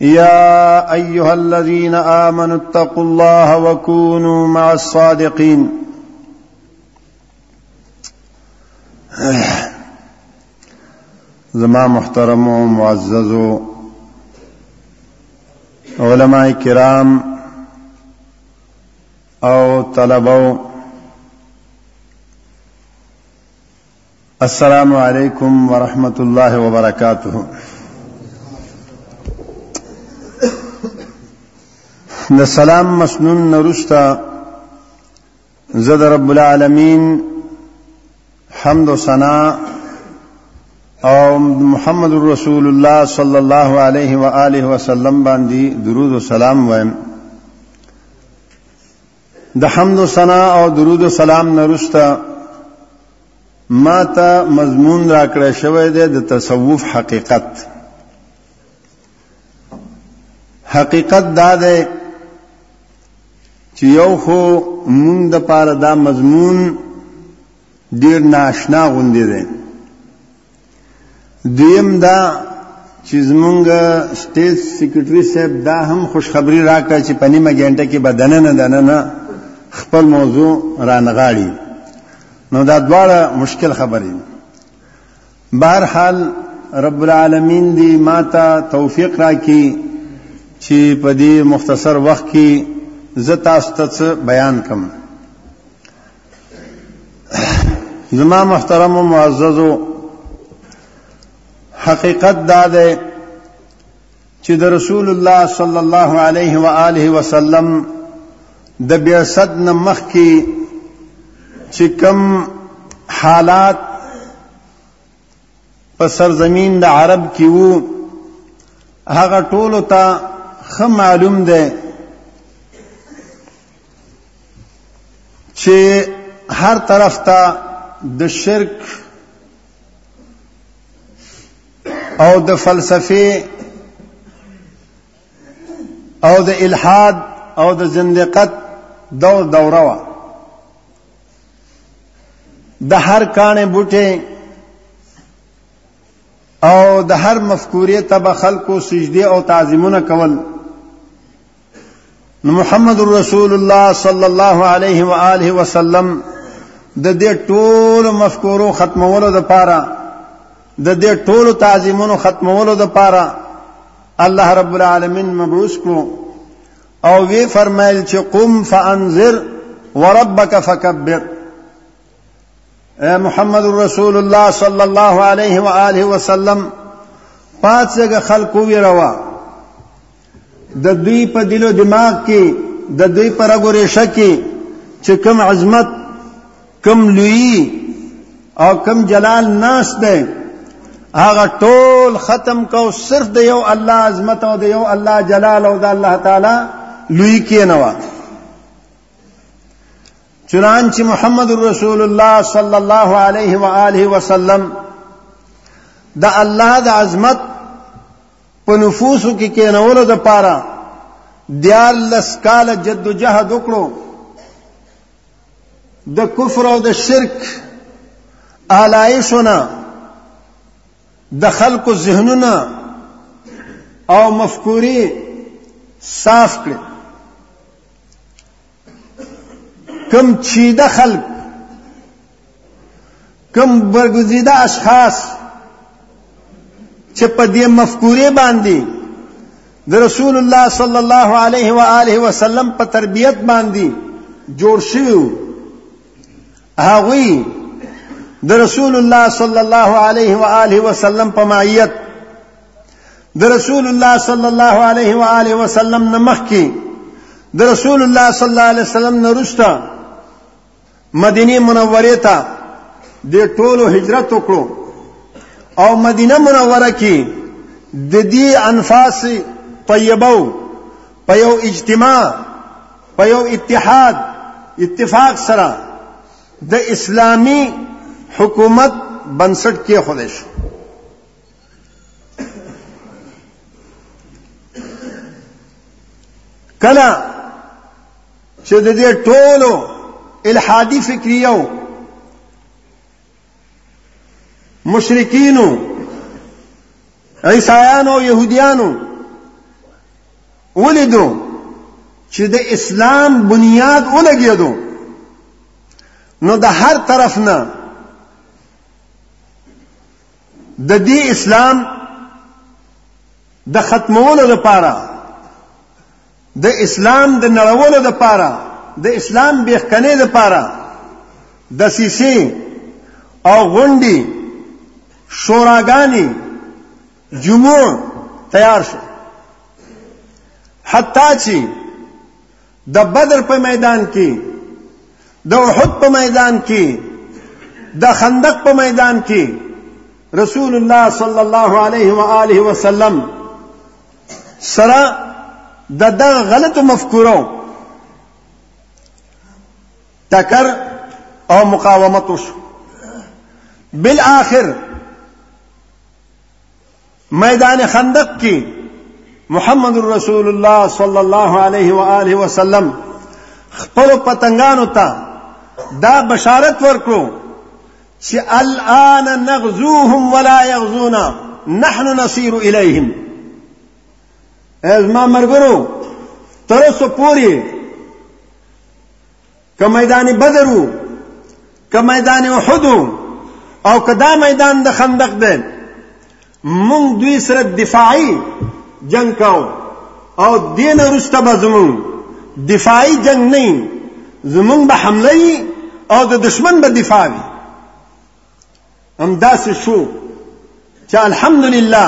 يا أيها الذين آمنوا اتقوا الله وكونوا مع الصادقين زما محترم و معزز و علماء کرام او طلبو السلام علیکم ورحمت الله وبرکاته د سلام مسنون نرستا زد رب العالمین حمد و ثنا او محمد رسول الله صلی الله علیه و آله وسلم باندې درود و سلام وایم د حمد و ثنا او درود و سلام نه رسته ما ته مضمون راکړی شوی دی د تصوف حقیقت حقیقت دا دی چې یو خو مونږ د پاره دا مضمون ډیر ناشنا غوندې دی دویم دا چې زمونږ سټیټ سیکریټري صاحب دا هم خوشخبری راکړه چې په نیمه ګنټه کې بدنه نه دنه نه خپل موضوع رانغاړي نو دا دواړه مشکل خبرې بهر حال رب العالمین دی ماته توفیق راکړي چې په دې مختصر وخت کې زه تاسو ته بیان کوم زما محترم و معززو حقیقت دا ده چې د رسول الله صلی الله علیه و آله وسلم د بعثت نمخ کې چې کم حالات په سرزمین د عرب کې وو هغه ټولو ته خه معلوم ده چې هر طرف ته د شرک او د فلسفه او د الحاد او د زندقت دور دوره وه د هر کانه بوټي او د هر مفکورې تب خلکو سجدي او تعظیمونه کول نو محمد رسول الله صلی الله علیه و آله وسلم د دې ټول مفکورو ختمولو د پاره د دې ټول تعظیمونو ختمولو د پاره الله رب العالمین مبعوث کو او وی فرمایل چې قم فانذر وربک فکبر اے محمد رسول الله صلی الله علیه و آله وسلم پاتګه خلق ویروا د دوی په دلو دماغ کې د دوی پر غورېشه کې چې کوم عظمت کم لوی او کم جلال ناس دی هغه ټول ختم کو صرف د یو الله عظمت او د یو الله جلال او د الله تعالی لوی کینوا چنانچه محمد رسول الله صلی الله علیه و آله وسلم د الله د عظمت په نفوسو کې کینولو د پاره دیار لس کال جدوجہد وکړو د کفر او د شرک آلایشونه د خلکو ذهنونه او مفکوري صاف کړي کم چیده خلک کوم برګزیده اشخاص چې په دې مفکوره باندې د رسول الله صلی الله علیه و آله وسلم په تربیت باندې جوړ شوی هغوی د رسول الله صلی الله علیه و آله وسلم په معیت د رسول الله صلی الله علیه و آله وسلم نمخ کې د رسول الله صلی الله علیه وسلم نرسته مدینه منوره ته د ټولو هجرت وکړو او مدینه منوره کې د دې انفاس طیبه په یو اجتماع په یو اتحاد اتفاق سره د اسلامی حکومت بنسټ کې خوده شو کله چې د دې ټولو الحادي فکریو مشرکینو عیسایانو او يهوديانو ولیدو چې د اسلام بنیاد ولګېدو نو د هر طرف نه د دې اسلام د ختمولو لپاره د اسلام د نړولو د پاره د اسلام بیخکنې د پاره د سیسی او غونډي شوراګانی جموع تیار شو حتی چې د بدر په میدان کې د احد په میدان کې د خندق په میدان کې رسول الله صلی الله علیه و آله وسلم سره د دغه غلطو مفکورو ټکر او مقاومت وشو بالآخر میدان خندق کې محمد رسول الله صلی الله علیه و آله وسلم خپل پتنګانو ته دا بشارت ورکړو چې الان نغزوهم ولا يغزونا نحن نصير اليهم ازما مرګرو تر سو پوری که میدان بدرو که میدان احد او که دا میدان د خندق دی مونږ دوی سره دفاعي جنگ کاو او دین رسته به زمون دفاعي جنگ نه زمون به حمله او د دشمن به دفاع وي هم داسې شو چې الحمدلله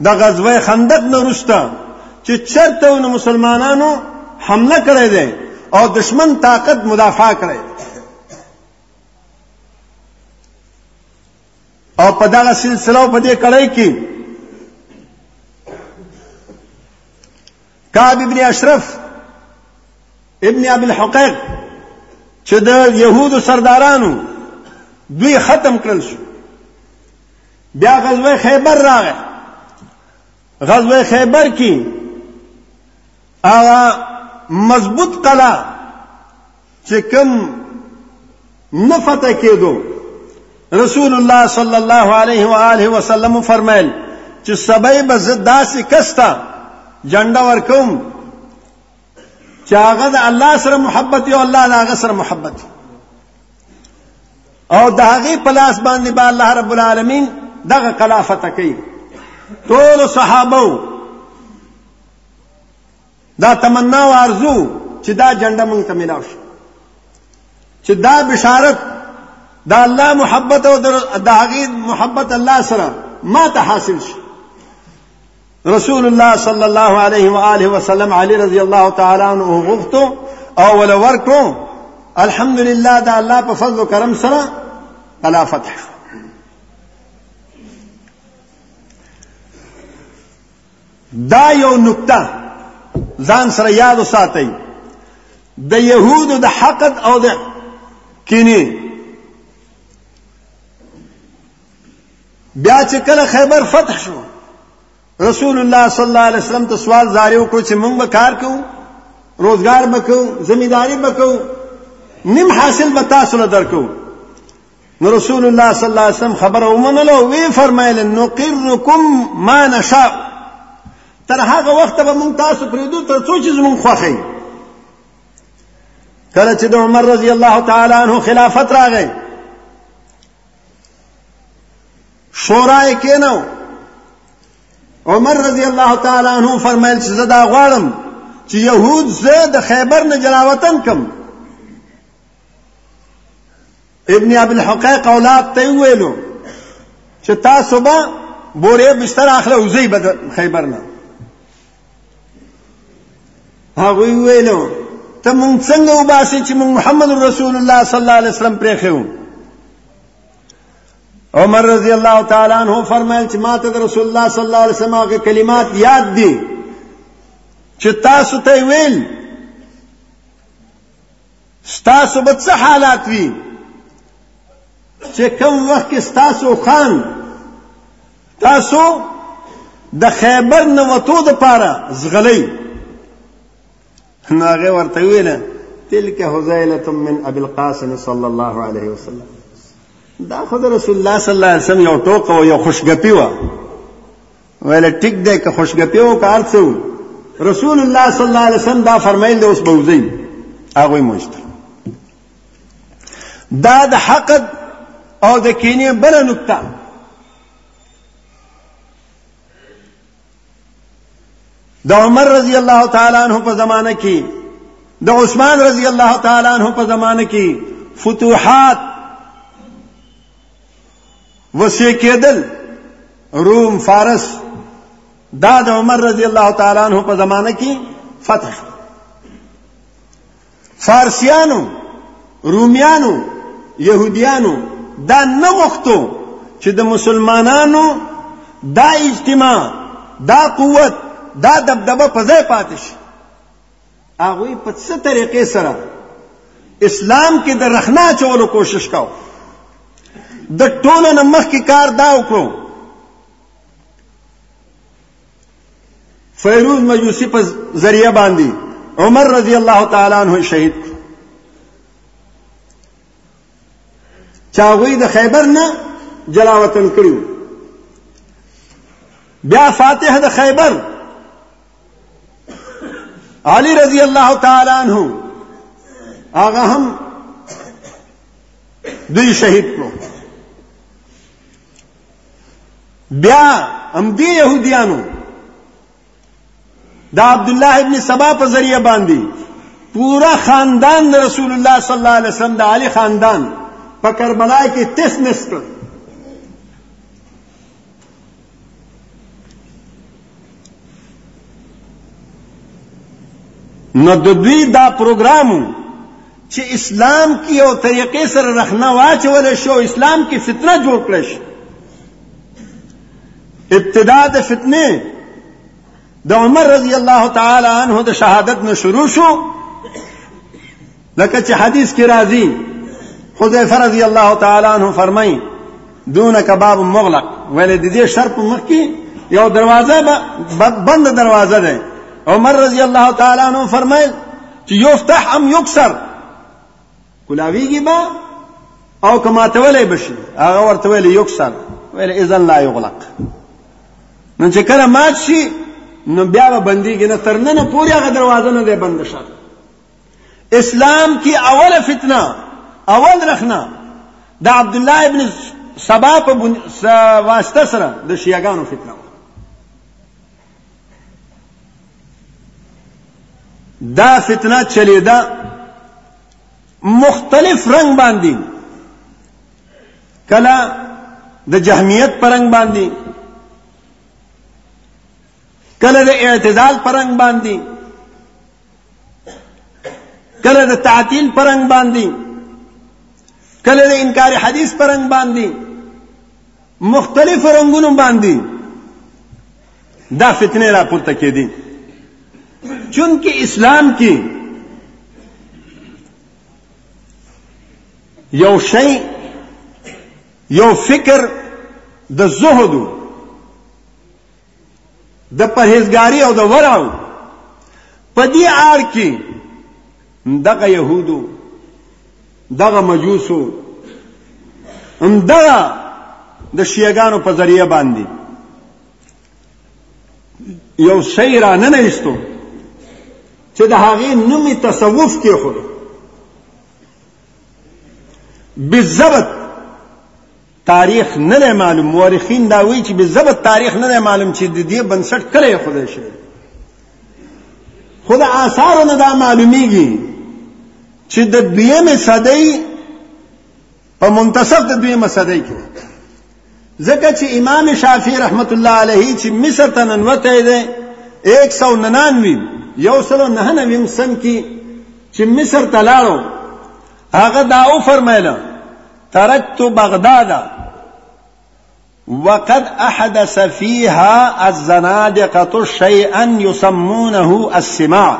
د غزوه خندق نه رسته چې چرته نو مسلمانانو حمله کړې ده او دشمن طاقت مدافع کړې او په دغه سلسله په دې کړای کې کعب ابن اشرف ابن ابي الحقيق چې د يهودو سردارانو دوی ختم کړل شو بیا غزوه خیبر راغی غزوه خیبر کې هغه مضبوط قلا چې کوم نه فتح کېدو رسول الله صلی الله علیه و آله وسلم فرمایل چې سبای به داسې کستا جنډه ورکوم چې هغه د الله سره محبت او الله د هغه سره محبت او د هغه پلاس باندې با الله رب العالمین دغه خلافت کوي ټول صحابه دا تمنا او آرزو چې دا جنډه مونږ ته ملاو شي چې دا بشارت دا الله محبت او دا هغه محبت الله سره ما ته حاصل شي رسول الله صلی الله علیه و آله وسلم علی رضی الله تعالی عنہ غوښتو او ول ورکو الحمدلله دا الله په فضل او کرم سره الا فتح دا یو نکته ځان سره یاد وساتئ د يهودو د حقد او د کینې بیا چې کله خیبر فتح شو رسول الله صلی الله علیه وسلم ته سوال زارې وکړو چې موږ به کار کوو روزګار به کوو ځمیداری به کوو نیم حاصل به تاسو له درکو نو رسول الله صلی الله علیه وسلم خبره ومنله وی فرمایل نقرکم ما نشاء تر هغه وخت به مونږ تاسو پریدو تر څو چې زمونږ خوخی کله چې د عمر رضی الله تعالی عنہ خلافت راغی شورا یې کینو عمر رضی الله تعالی عنہ فرمایل چې زه دا غواړم چې يهود زه د خیبر نه جلاوطن کم ابن ابي الحقيق اولاد ته ویلو چې تاسو به بورې بستر اخله او زی به خیبر نه هغه ویلو ته مونږ څنګه وباسي چې مونږ محمد رسول الله صلی الله علیه وسلم پرې خو عمر رضی الله تعالی عنہ فرمایل چې ماته رسول الله صلی الله علیه وسلم هغه کلمات یاد دي چې تاسو ته ویل ستاسو به څه حالات وي چې کوم وخت کې ستاسو خان تاسو د خیبر نه وتو د پاره زغلی نو هغه ورته ویل تلک حذیله من ابي القاسم صلی الله علیه وسلم دا خو رسول الله صلی الله علیه وسلم یو ټوک او یو خوشګپی و ویل ټیک دی که خوشګپی او کار څه رسول الله صلی الله علیه وسلم دا فرمایل دی اوس بوزي هغه موجته دا د حق او د کینې بل نقطه د عمر رضی الله تعالی عنہ په زمانه کې د عثمان رضی الله تعالی عنہ په زمانه کې فتوحات وسې کېدل روم فارس دا د عمر رضی الله تعالی عنہ په زمانه کې فتح فارسیانو رومیانو يهوديانو دا نه وختو چې د مسلمانانو دا اجتماع دا قوت دا دبدبه په ځای پاتې شي هغوی په څه طریقې سره اسلام کې د رخنا چولو کوشش کاو د ټولو نه مخکې کار دا وکړو فیروز مجوسی په ذریعہ باندې عمر رضی الله تعالی عنہ شهید چاغوی د خیبر نه جلا وطن کړیو بیا فاتح د خیبر علی رضی الله تعالی عنہ هغه هم دوی شهید کړو بیا هم دی يهوديانو دا عبد الله ابن سبا په ذریعہ باندې پورا خاندان د رسول الله صلی الله علیه وسلم د علی خاندان په کربلا کې تس نسکړ نو د دوی دا پروګرام چې اسلام کې یو طریقې سره رخنه واچول شو اسلام کې فتنه جوړ کړ شي ابتدا د فتنه د عمر رضی الله تعالی عنه د شهادت نه شروع شو لکه چې حدیث کې راځي حذیفه رضی الله تعالی عنہ فرمایي دون کباب مغلق ولې د دې شر په مخ کې یو دروازه بند دروازه ده عمر رضی الله تعالی عنہ فرمایل چې یفتح ام یکسر کلاویږي با او کما ته ولې بشي هغه ورته ویل یکسر ویل اذن لا یغلق نو چې کله مات شي نو بیا به بنديږي نه تر نن پورې هغه دروازه نه ده بند شوه اسلام کی اوله فتنه اول رخنه د عبد الله ابن سبا په واسطه سره د شیعاګانو فتنه دا فتنه چلیدا مختلف رنگ باندې کلا د جهمیت پر رنگ باندې کله د اعتدال پر رنگ باندې کله د تعطیل پرنګ باندې کله د انکار حدیث پرنګ باندې مختلف رنگونو باندې دا فتنه را پورته کېدي چونکه اسلام کې یو شی یو فکر د زهدو د پرهیزګاری او د ورع په دې آړ کې دغه يهودو دغه مجوسو هم دغه د شیعاګانو په ذریعہ باندې یو شی را نه نهشتو چې د هغې نومې تصوف کې خو بالضبط تاریخ نه دی معلوم مورخین دا وایي چې به ضبط تاریخ نه دی معلوم چې د دې بنسټ کله خدای شوی خو د آثارو نه دا معلومیږي چې د دویمې صدۍ په منتصف د دویمه صدۍ کې ځکه چې امام شافعي رحمت الله علیه چې مصر ته ننوتی دی 199 یو سلو نه نویم سن کې چې مصر ته لاړو هغه دا او فرمایله ترکت بغداد وقد احدث فيها الزنادقه شيئا يسمونه السماع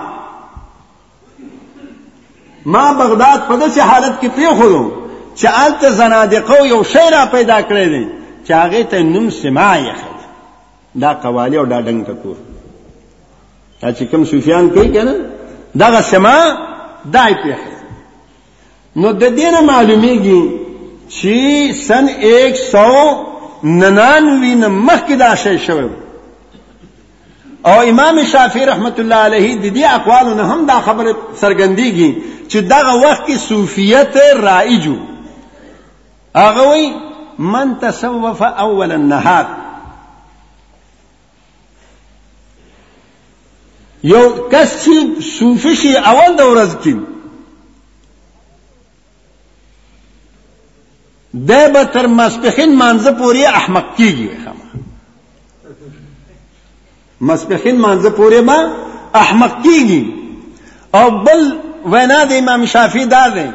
ما بغداد په داسې حالت کې پیښولو چې الته زنادقه یو شی را پیدا کړی دی چې هغه ته نوم سماع یې دا قوالی او دا ډنګ ټکور دا چې کوم صوفیان کوي کنه دغه سماع دای پیښه نو د دې نه معلومیږي چې سن 199 نه مخکې دا شی شوی او امام شافعي رحمت الله علیه د دې اقوالو نه هم دا خبره څرګندېږي چې دغه وخت کې صوفیت رایج وو هغه وی من تصوف اول النهار یو کس چې صوفي شي اول د ورځ کې دی به تر ماسپښین مانځه پورې احمق کېږي ماسپښین مانځه پورې به احمق کېږي او بل وینا د امام شافعي دا دی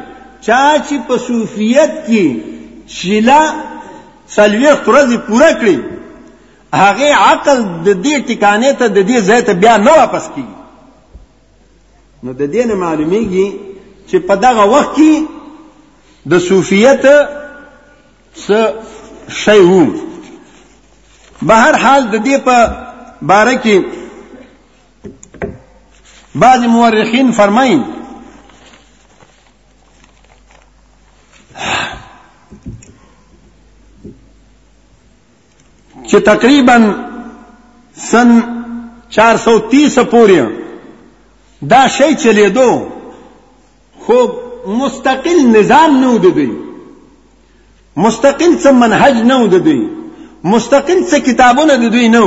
چا چې په صوفیت کې شیلا څلوېښت ورځې پوره کړي هغه عقل د دې ټکانې ته د دې ځای ته بیا نه واپس کیږي نو د دې نه معلومیږي چې په دغه وخت کې د صوفیت څه شی وو به هر حال د دې په باره کې بعض مورخین فرمایي چې تقریبا سن 430 پورې دا شی چلیدو خو مستقل نظام نه و دی مستقل څه منهج نه و دی مستقل څه کتابونه د دوی نه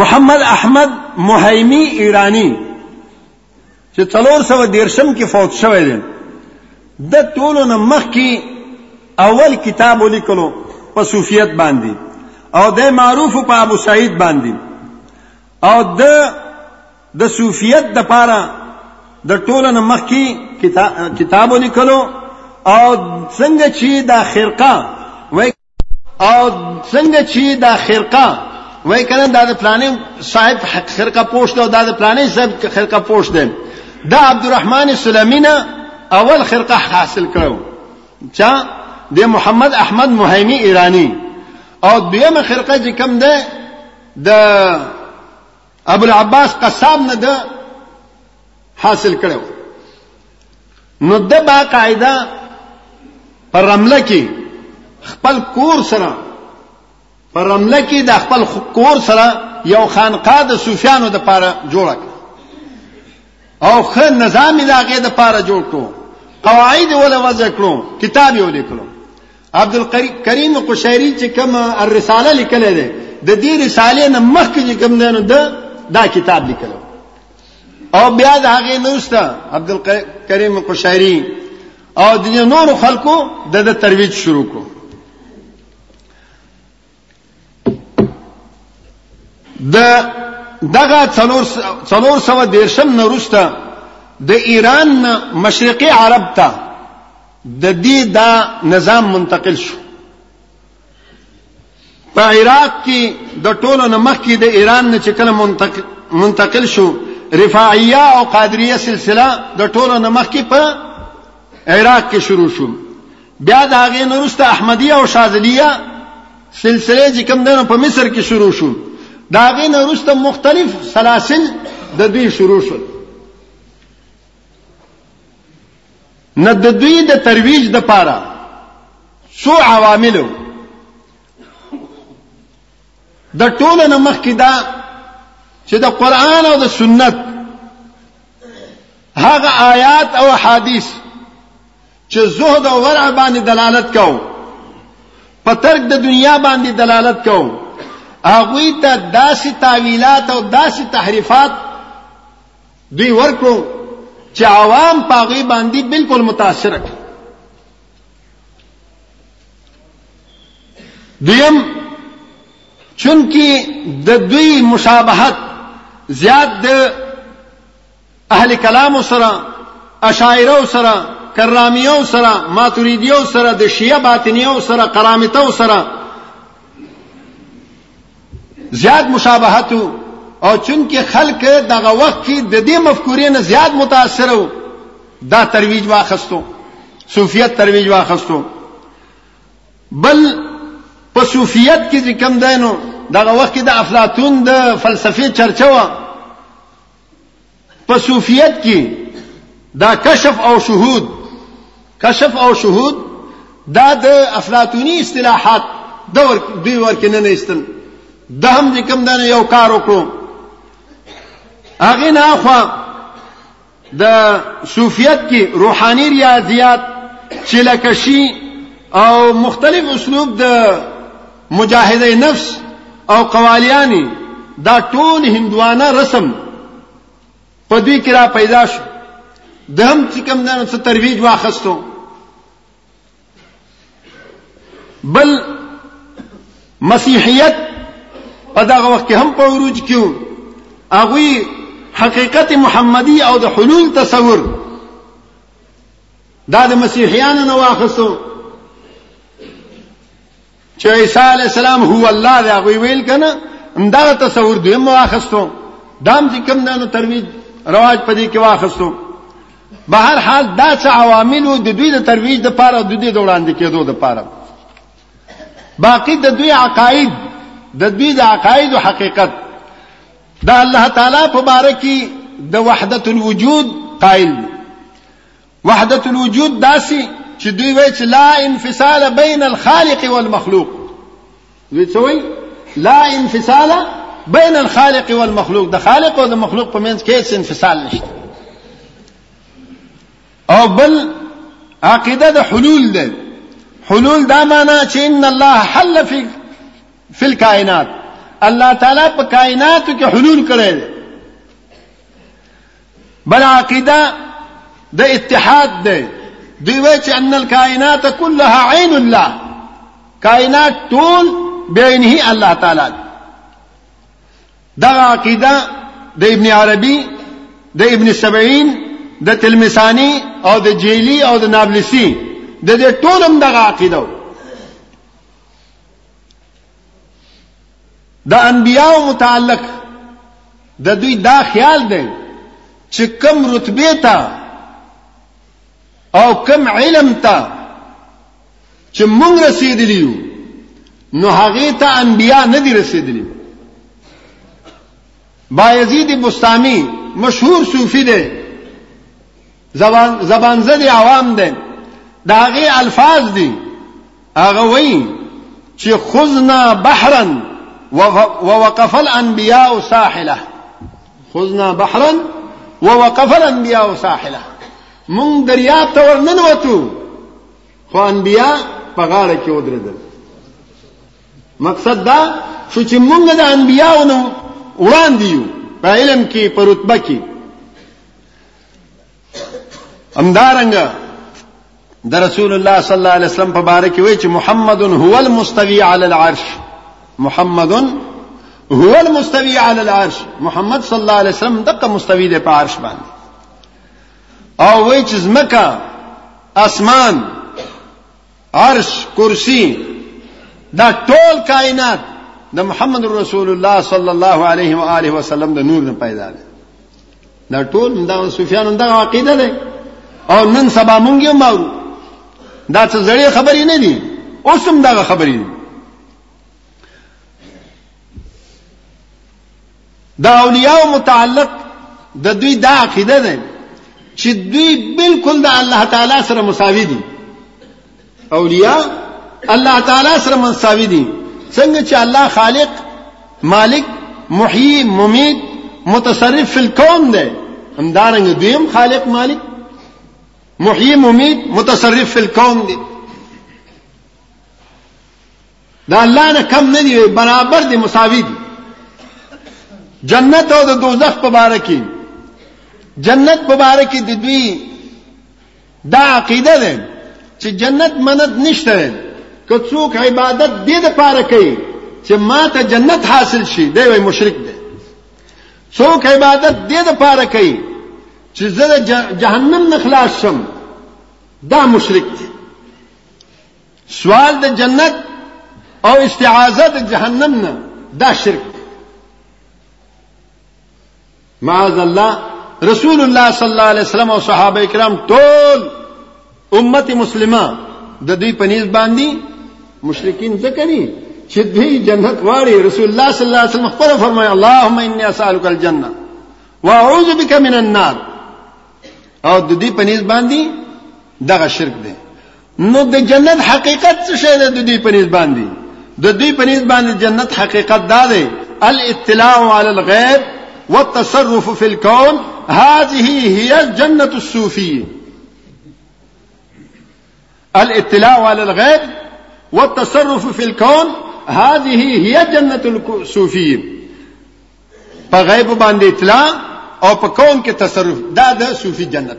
محمد احمد محیمی ایرانی چې څلور سوه دیرشم کې فوت شوی دی د ټولو نه مخکې اول کتاب ولیکلو په صوفیت باندې او د معروف په ابو سعید باندې او د د صوفیت د پاره د ټولو نه مخکې کتاب ولیکلو او څنګه چې دا خرقه او څنګه چې دا خرقه وای کنه دا د پلانې صاحب خرقه پوښ ده او دا د پلانې صاحب خرقه پوښ ده دا عبدالرحمن سلمینه اول خرقه حاصل کړو چا د محمد احمد مهیمی ایرانی او دیمه خرقه چې کم ده د ابو العباس قصاب نه ده حاصل کړو نو د با قاعده پر رمله کې خپل کور سره پر رمله کې د خپل کور سره یو خانقاه د صوفیانو د پاره جوړه او خه نظام یې د هغې دپاره جوړ کړو قواعد یې ول وضع کړو کتاب یې ولیکلو عبدالکریم قشیري چې کوم الرساله لیکلی دی د دې رسالې نه مخکې چې کوم دی نو ده دا کتاب لیکلو او بیا د هغې نه وروسته عبدالکریم قشیري او د نورو خلکو د ده ترویج شروع کړو د دغه څلور څلور سو دیرشم نورسته د ایران مشرقي عرب ته د دې دا نظام منتقل شو په عراق کې د ټولو نمخ کې د ایران نه چې کله منتقل شو رفاعیه او قادریه سلسله د ټولو نمخ کې په عراق کې شروع شو بیا د هغې نه وروسته احمدیه او شاذلیه سلسله چې کوم دی نو په مصر کې شروع شو د هغې نه وروسته مختلف سلاسل د دوی شروع شول نه د دوی د ترویج د پاره څو عواملو د ټولو نه مخکې دا چې د قرآن او د سنت هغه آیات او حدیث چې زهد او ورع باندې دلالت کو په ترک د دنیا باندې دلالت کو هغه ته داسې تعویلات او داسې تحریفات دوی ورکو چې عوام پاغي باندې بالکل متاثر کړي دویم چونکی د دوی مشابهت زیات د اهل کلام سره اشاعره سره کرامیه سره ماتوریدیه سره د شیعه باطنیه سره قرامته سره زیاد مشابهت او چونکه خلک دغه وخت کې د دې مفکورې نه زیاد متاثر وو دا ترویج واخستو صوفیت ترویج واخستو بل په صوفیت کې چې کم دینو دغه وخت کې د افلاطون د فلسفي چرچا و په صوفیت کې دا کشف او شهود کشف او شهود دا د افلاطونی اصطلاحات د ور دوی ورکې نه نېستل د هم د کم دنه یو کار وکړو هغه نه خو د صوفیت کې روحاني ریاضیات چې لکه شي او مختلف اسلوب د مجاهده نفس او قوالیانی دا ټول هندوانه رسم په دوی کې را پیدا شو د هم چې کوم دنو څه ترویج واخستو بل مسیحیت په دغه وخت کې هم په عروج کې و هغوی حقیقت محمدي او د حلول تصور دا د مسیحیانو نه واخستو چې عیسی علی السلام هو الله دی هغه ویل کنه دا تصور دی مو اخستو دام چې کوم نه ترویج رواج پدې کې واخستو به هر حال دا څه عواملو د دوی د ترویج د پاره د دوی د وړاندې کېدو د پاره باقی د دوی عقاید د دوی د عقاید او حقیقت دا الله تعالی په باره کې د وحدت الوجود قائل وحدت الوجود داسي چې دوی وایي چې لا انفصال بین الخالق والمخلوق دوی څه وایي لا انفصال بین الخالق والمخلوق د خالق او د مخلوق په منځ کې هیڅ انفصال نشته او بل عقیده د حلول ده حلول دا معنی چې ان الله حل فی فی الکائنات الله تعالی په کائنات کې حلول کړی بل عقیده د اتحاد ده دوی وایي چې ان الکائنات كلها عین الله کائنات ټول بعینه الله تعالی دا عقیده د ابن عربي د ابن سبعین د تلمسانی او د جیلی او د نابلسی د دې ټولم دغه عقیده د انبیاو متعلق د دوی دا خیال دی چې کم رتبه ته او کم علم ته چې مونږ رسیدلی یو نو هغه ته انبیا نه دي رسیدلی بایزید بستامی مشهور صوفی دی زبان زبان زدي عوام دي دا غي الفاظ دي هغه وایي چې خذنا بحرا ووقف الانبياء ساحله خذنا بحرا ووقف الانبياء ساحله مون دریا ته ورننوتو خو انبیا په غاړه کې ودرېدل مقصد دا شو چې مونږ د انبیاونو وړاندې یو په علم کې په رتبه کې امدارنګ د رسول الله صلی الله علیه وسلم په باره کې وایي چې محمد هو المستوی علی العرش محمد هو المستوی علی العرش محمد صلی الله علیه وسلم دغه مستوی دی په عرش باندې او وایي چې زمکه اسمان عرش کرسی دا ټول کائنات د محمد رسول الله صلی الله علیه و آله وسلم د نور نه پیدا دي دا ټول دا سفیان دا عقیده ده او نن سبا مونږ یې ماو دا څه زړې خبرې نه دي اوس هم دا خبرې دي دا اولیاء متعلق د دوی دا عقیده ده چې دوی بالکل د الله تعالی سره مساوي دي اولیاء الله تعالی سره منساوي دي څنګه چې الله خالق مالک محیی ممیت متصرف فی الکون دی همدارنګ دویم خالق مالک محیی ممیت متصرف فی الکون دی دا الله نه کم نه دی برابر دی مساوی دی جنت او د دوزخ په باره کې جنت په باره کې د دوی دا عقیده ده چې جنت منت نشته که څوک عبادت دې د پاره کوي چې ما ته جنت حاصل شي دی وای مشرک دی څوک عبادت دې د پاره کوي چې زه جهنم نه خلاص شم دا مشرک دی سوال د جنت او استعاذه د جهنم نه دا شرک دی معاذ الله رسول الله صلی الله علیه وسلم او صحابه کرام ټول امت مسلمه د دې پنيز باندې مشرکین ذکر دي چې دې جنت واړي رسول الله صلی الله علیه وسلم خپل فرمایي اللهم انی اسالک الجنه واعوذ بک من النار او د دې پنيز باندې دغه شرک دی نو د جنت حقیقت څه شی دی د دې په نسبت باندې د دې په نسبت باندې جنت حقیقت دا دی الاطلاع على الغيب والتصرف في الكون هذه هي الجنة الصوفية الاطلاع على الغيب والتصرف في الكون هذه هي جنة الصوفية په غیب باندې اطلاع او په کون کې تصرف دا د صوفي جنت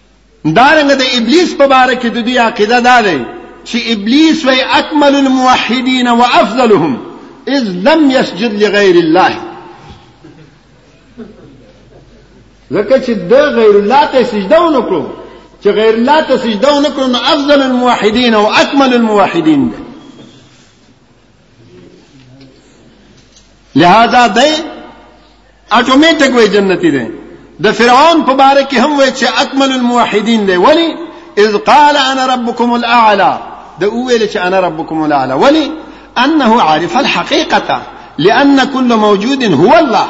دارنګه د ابلیس په باره کې د دوی عقیده دا دی چې ابلیس وی اکمل الموحدین وافضلهم اذ لم يسجد لغیر الله ځکه چې د غیر الله ته سجده ونکړو چې غیر الله ته سجده ونکړو نو افضل الموحدین او اکمل الموحدین دی لہذا دی اټومیټک وې جنتی دی د فرعون په باره کې هم وې چې اکمل الموحدین دی ولی اذ قال انا ربكم الاعلى د ویل چې انا ربكم الاعلى ولی انه عارف الحقيقه لان كل موجود هو الله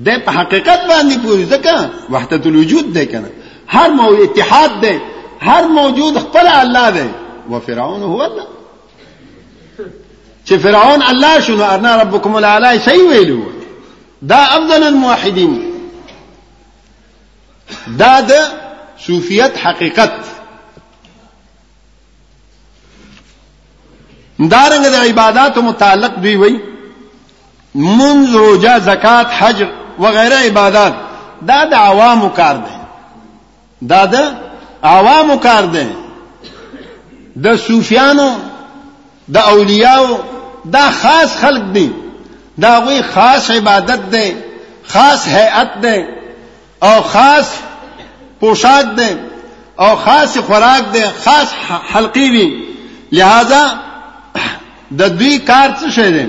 ده په حقیقت باندې پوری ځکه وحدت الوجود ده کنه هر مو اتحاد ده هر موجود خپل الله ده وفرعون هو الله چې فرعون الله شنو ارنا ربکم الاعلى شي ویلو دا افضل الموحدین دا د صوفیت حقیقت دارنګ د عبادت متعلق دوی وی منز روجا زکات حج وغیرہ عبادت دا د عوامو کار دی دا د عوامو کار دی د صوفیانو د اولیاء دا خاص خلق دی دا غوی خاص عبادت دی خاص هيئت دی او خاص پوشاک دی او خاص خوراک دی خاص حلقې وي لہذا د دوی کار څه شي دی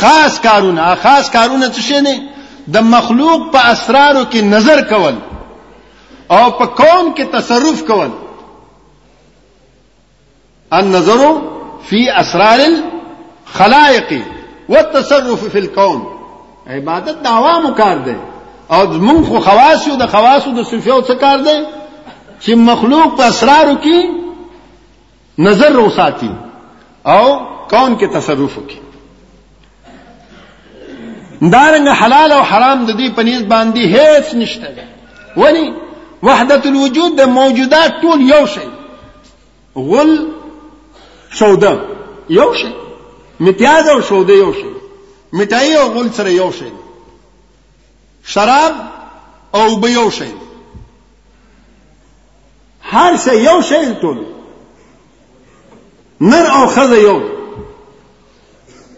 خاص کارونه خاص کارونه څه شي دی د مخلوق په اسرارو کې نظر کول او په کون کې تصرف کول النظر فی اسرار الخلائق والتصرف فی الكون عبادت د عوامو کار دی او موږ خو خواص یو د خواصو د صفیو څخه کار دی چې مخلوق په اسرارو کې نظر وساتي او کون کې تصرف وکړي دارنګ حلال او حرام د دې پنيز باندې هیڅ نشته ولی وحدت الوجود د موجودات ټول یو شی غل شوده یو شی متیاز او شوده یو شی مټای او غل سره یو شی شراب او به یو شی هر څه یو شی ټول نر او خزه یو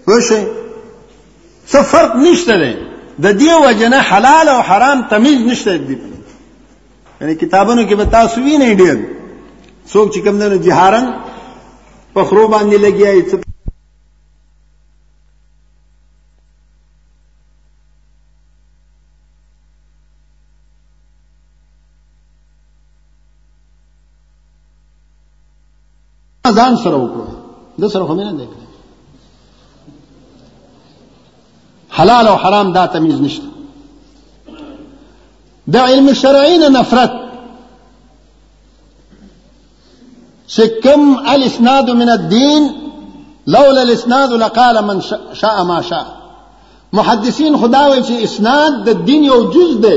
وشه څه فرق نشته دی د دې وجنه حلال او حرام تمیز نشته دی یعنی کتابونو کې به تاسو وینئ ډېر څوک چې کوم نه جهارن په خرو باندې لګیای څه ځان سره وکړو د سره خو مې نه دی حلال او حرام دا تمیز نشته د علم شرعي نه نفرت چې کوم الاسناد من الدين لولا الاسناد لقال من شاء ما شاء محدثین خدا وایي چې اسناد د دین یو جز دی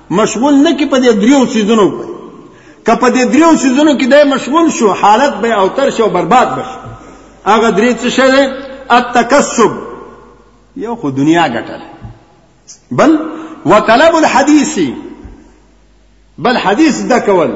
مشغول نه کې په دې دریو سيزونو په که په دې دریو سيزونو کې دای مشغول شو حالت به او تر شو برباد بشي هغه درې څه شوه التکسب یو خو دنیا ګټل بل وطلب الحديث بل حدیث د کول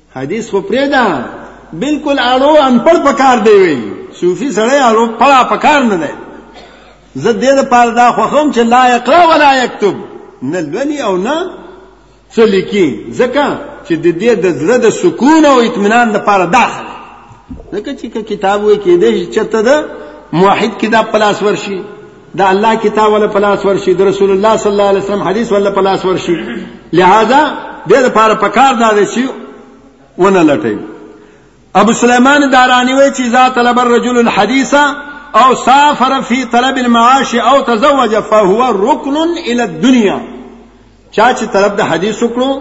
حدیث خو پرېدا بالکل اړو ان پړ پکار دی وی صوفي سړی اړو پړا پکار نه دی زه دې د پاره دا خوښوم چې لا یقرا ولا یكتب نه لولي او نه سلیکی ځکه چې د دې د زړه د سکون او اطمینان د پاره داخل ځکه چې کتاب وې کې دې چته ده موحد کې دا پلاس ورشي دا الله کتاب ولا پلاس ورشي د رسول الله صلی الله علیه وسلم حدیث ولا پلاس ورشي لہذا د لپاره پکار دا دی چې ونه لټي ابو سليمان داراني وی چې ذا طلب الرجل الحديث او سافر في طلب المعاش او تزوج فهو ركن الى الدنيا چا چې طلب د حدیث وکړو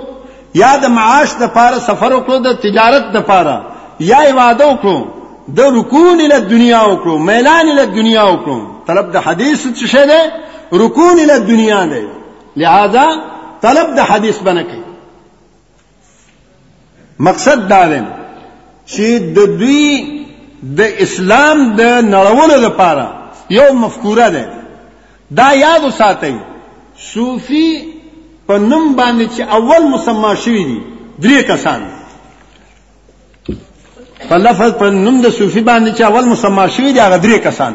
یا د معاش د پاره سفر وکړو د تجارت د پاره یا عبادت وکړو د رکون له دنیا وکړو میلان له دنیا وکړو طلب د حدیث څه شه ده رکون له دنیا ده لہذا طلب د حدیث بنکه مقصد دا دی چې د دوی د اسلام د نړولو لپاره یو مفکوره ده دا یاد وساتئ صوفي په نوم باندې چې اول مسما شوی دي درې کسان په لفظ په نوم د صوفي باندې چې اول مسما شوی دي هغه درې کسان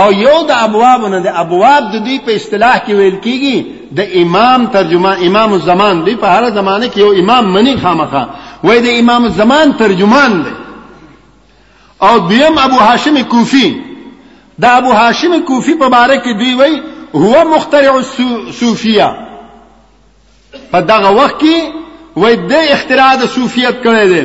او یو د ابواب نه د ابواب د دوی په اصطلاح کې ویل کیږي د امام ترجمه امام الزمان دی په هر زمانه کې یو امام منی خامخه وای د امام الزمان ترجمان دی او دیم ابو هاشم کوفی دا ابو هاشم کوفی په باره کې دی وای هو مخترع الصوفیه په دغه وخت کې وای د اختراع د صوفیت کړی دی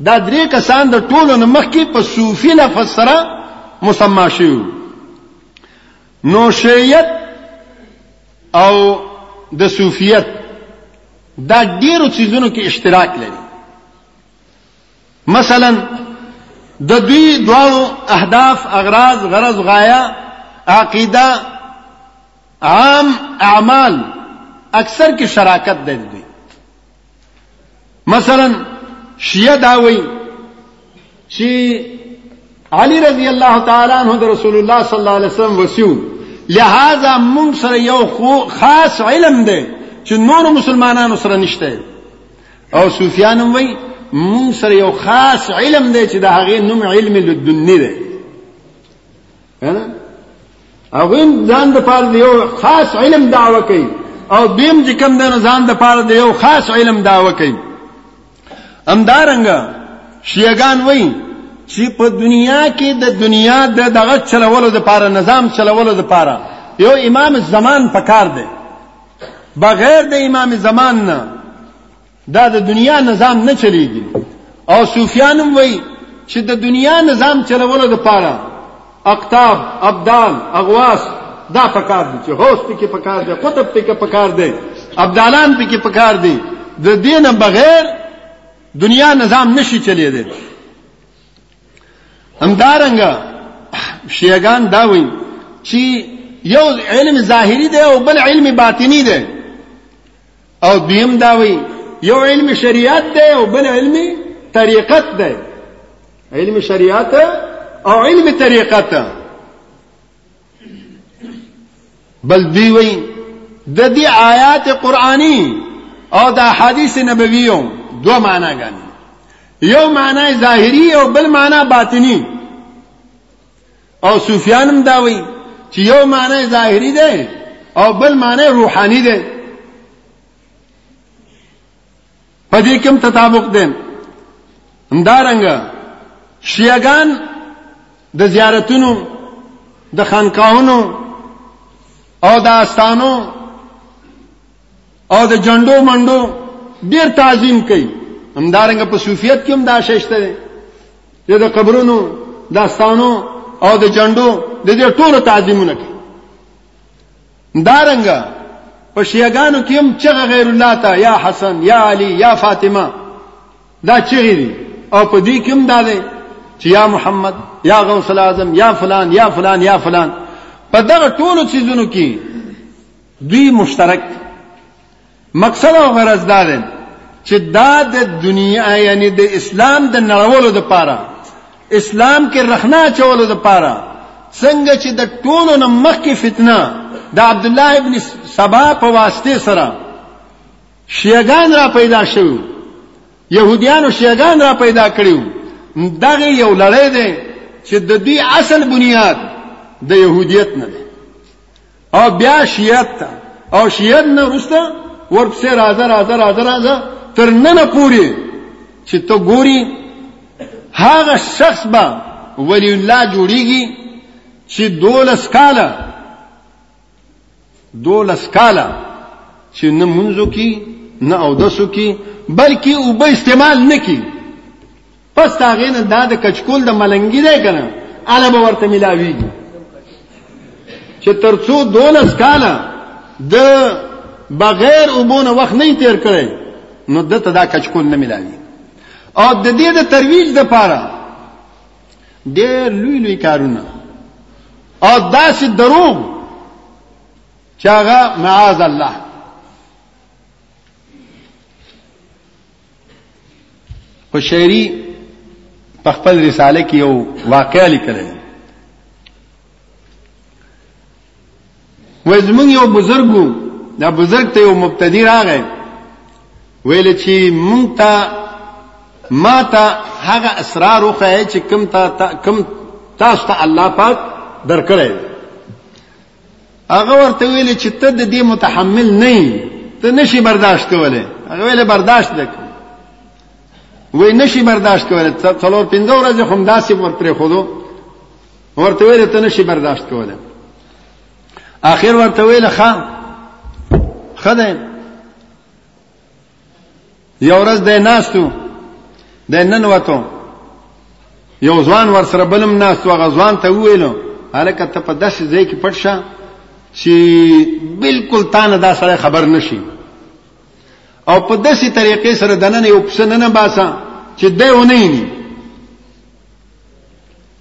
دا درې کسان د ټولو نه مخکې په صوفي لفظ سره مسما شوي نو شیعت او د صوفیت دا ډیرو چیزونو کې اشتراک لري مثلا د دوی دواړو اهداف اغراض غرض غایا عقیده عام اعمال اکثر کې شراکت دی مثلا شیعه دا وایي چې علی رضی الله تعالی عنہ د رسول الله صلی الله علیه وسلم وسیو لہذا مونږ سره یو خاص علم دی چې نور مسلمانانو سره نشته او سفیان وایي مونږ سره یو خاص علم دی چې د هغه نوم علم لدنی دی هغه ځان د پاره دی یو خاص علم دعوه کوي او دیم چې کوم دنه ځان د پاره دی یو خاص علم دعوه کوي امدارنګ شیعگان وایي چې په دنیا کې د دنیا د دغه چلولو د پاره نظام چلولو د پاره یو امام زمان پکار دی بغیر د امام زمان نه دا د دنیا نظام نه چلیږي او صوفیان هم وایي چې د دنیا نظام چلولو لپاره اقطاب ابدال اغواس دا پکار دي چې هوس پکې پکار دي قطب پکې پکار دي ابدالان پکې پکار دي د دین بغیر دنیا نظام نشي چلی دی همدارنګ شیعگان دا وایي چې یو علم ظاهری دی او بل علم باطنی دی او دویم دا وی یو علم شریعت دی او بل علم طریقت دی علم شریعت او علم طریقت بل دی وی د دې آیات قرآنی او د حدیث نبویو دو معنا غني یو معنا ظاهری او بل معنا باطنی او سفیان هم دا وایي چې یو معنی ظاهری ده او بل معنی روحانی ده په دې کوم تطابق ده همدارنګ شیعاګان د زیارتونو د خانقاهونو او د استانو او د جندو منډو ډیر تعظیم کوي همدارنګه په صوفیت کې هم دا ششته دی چې د قبرونو داستانو او د جندو د دې ټولو تعظیمونه کوي همدارنګه په شیعاګانو کې هم چې غیر الله ته یا حسن یا علی یا فاطمه دا چیغې دي او په دې کې هم دا دی چې یا محمد یا غوث الاعظم یا فلان یا فلان یا فلان په دغه ټولو چیزونو کې دوی مشترک مقصد او غرض دا دی چې دا د دنیا یعنی د اسلام د نړولو د پاره اسلام کې رخنا چولو د پاره څنګه چې د ټولو نه مخکې فتنه د عبد الله ابن سبا په واسطه سره شیعاګان را پیدا شو يهوديانو شیعاګان را پیدا کړیو دغه یو لړۍ ده چې د دې اصل بنیاد د يهودیت نه ده او بیا شیعت ته او شیعت نه وروسته ورپسې راځه راځه راځه راځه تر ننه پورې چې ته ګوري هغه شخص به ولی الله جوړیږي چې دولس کاله دولس کاله چې نه منځو کې نه اودسو کې بلکې او به استعمال نه کې پس دا غینه دا د کچکول د ملنګی دی کنه اله به ورته ملاویږي چې ترڅو دولس کاله د بغیر وبونه وخت نه تیر کړي نو دته دا کچکول نه ملاوي او د دې د ترویج د پاره ډېر لوی لوی کارونه او داسې دروغ چې هغه معاذ الله قشيري په خپل رساله کې یو واقعا لیکلی وای زمونږ یو بزرګو دا بزرګ ته یو مبتدی راغی ویل چې مونږ ته ما ته هغه اسرار وخی چې کم تا کم تاسو ته الله پاک درکړی هغه ورته ویل چې ته د دې متحمل نه یې ته نشي برداشت کولای هغه ویل برداشت وکړه وای نشي برداشت کولای څلور پنځه ورځې هم داسې ور پرې خودو ورته ویل ته نشي برداشت کولای اخر ورته ویل ښا خدای یو ورځ د ناستو د نن وته یو ځوان ور سره بلم ناستو هغه ځوان ته ویلو هلکه ته په داسې ځای کې پټ شه چې بالکل تانه دا سره خبر نشي او په داسې طریقې سره دنن یو پس نه نه باسا چې دی ونه ني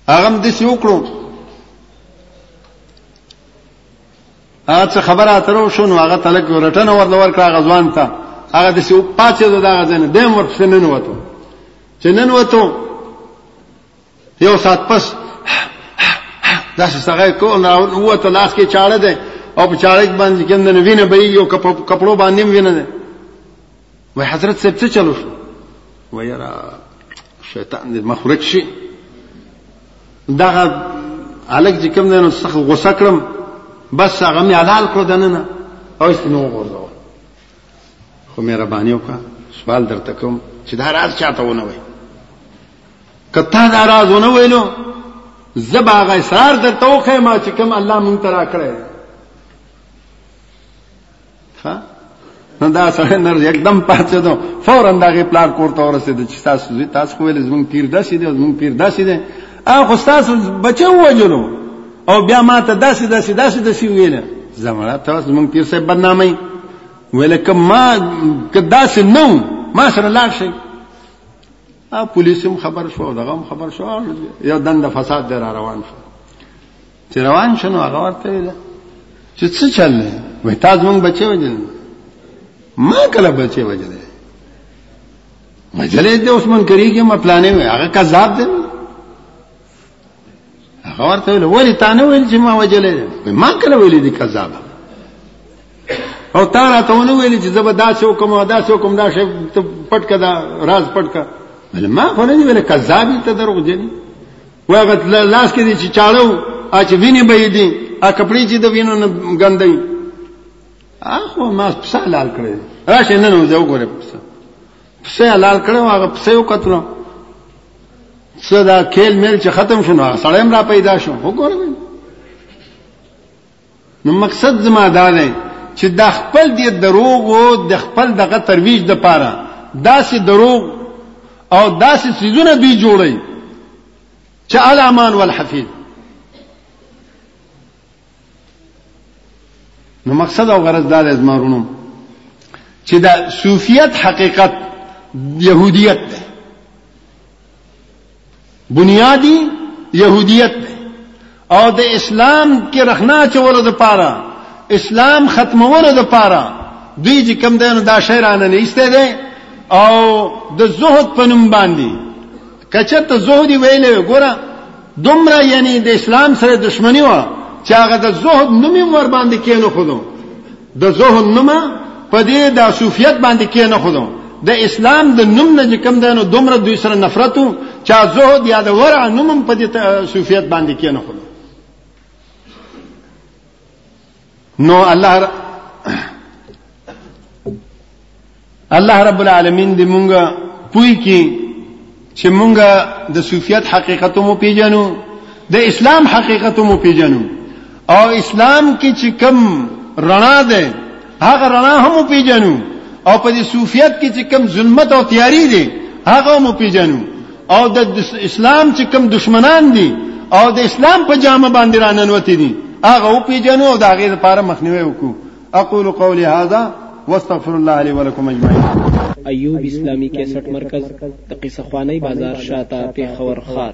هغه هم داسې وکړو هغه څه خبره اترو شو نو هغه تلک رټنه ورله ورکړه غزوان ته هغه د سیو پاتې دا غزنه د مر څه نن وته چې نن وته یو سات پس دا څه هغه کو نه وته لاس کې چاړه ده او په چاړه باندې کېندنه وینه به یو کپړو باندې وینه ده وای حضرت صاحب څه چلو شو وای را شیطان دې مخورک شي دا الګ چې کوم دنو څخه غوسه کړم بس هغه مې حلال کړو دننه او استنو غوځو خو مې ربانی وکړه سوال درته کوم چې دا راز چاته ونه وای کته دا راز ونه وینو زبا غ اسرار درته وخه ما چې کوم الله مونږ ترا کړی ها نو دا سره نر یکدم پاتې دو فورا دغه پلان کوړته ورسېد چې تاسو زی تاسو خو ولې زمون پیر داسې دی زمون پیر داسې دی هغه تاسو بچو وجلو او بیا ما ته داسې داسې داسې داسې ویل زمړه تاسو زمون پیر صاحب بدنامي ویل که ما که داسې نو ما سره لاړ شي ا پولیسم خبر شو دغه خبر شو یو دند فساد در روان شو چې روان شنو هغه ورته ویل چې څه چل دی وای تا زمونږ بچي وجل ما کله بچي وجل مجلې د عثمان کریږي ما پلانې وای هغه کذاب دی هغه ورته ویل ولی تا نه ویل چې ما وجل ما کله ویل دي کذاب او تا راته ونه ویل چې زبر داسې حکم او داسې حکم دا شی پټ کړه راز پټ کړه ما خو نه ویل کذابي ته دروغ جنې وغت لاس کې چې چاړو اچ ویني به دي ا کپړې چې د وینو نه ګندې اخو ما پسه لال کړې راشه نن وځه وګوره پسه پسه لال کړو هغه پسه یو کتنو صدا کېل مل چې ختم شونه سړیم را پیدا شو وګوره نو مقصد زما دا دی چې دا خپل دې دروغ او د خپل دغه ترویج د پاره داسې دروغ او داسې سيزونه دوی جوړي چې الامان والحفيظ نو مقصد او غرض دا دی زما رونو چې دا صوفیت حقیقت يهودیت ده بنیادی یهودیت دی او د اسلام کې رخنا چولو د پاره اسلام ختمولو د پاره دوی چې کم دینو دا شیرانه نه ایسته دی او د زهد په نوم باندې کچته زهدي ویلې ګوره دومره یعنی د اسلام سره دښمنی و چې هغه د زهد نوم ور باندې کینو خودو د ذهن نوم په دې د صوفیت باندې کې نه خدو د اسلام د نوم نه چې کم دینو دومره دوی سره نفرتو چا زهد یا د ورع نوم په دې صوفیت باندې کې نه خدو نو الله الله رب العالمین دې مونږه پوي کې چې مونږه د صوفیت حقیقت مو پیژنو د اسلام حقیقت مو پیژنو او اسلام کې چې کم رڼا ده هغه رڼا هم پیژنو او په دې صوفیت کې چې کم ظلمت او تیاری دي هغه مو پیژنو او د اسلام چې کم دشمنان دي او د اسلام په جامه باندې راننوتي دي هغه پیژنو او د هغه لپاره مخنیوي وکړو اقول قولي هذا واستغفر الله لي ولكم اجمعين ایوب اسلامی کیسټ مرکز د قصه خوانی بازار شاته پیښور خار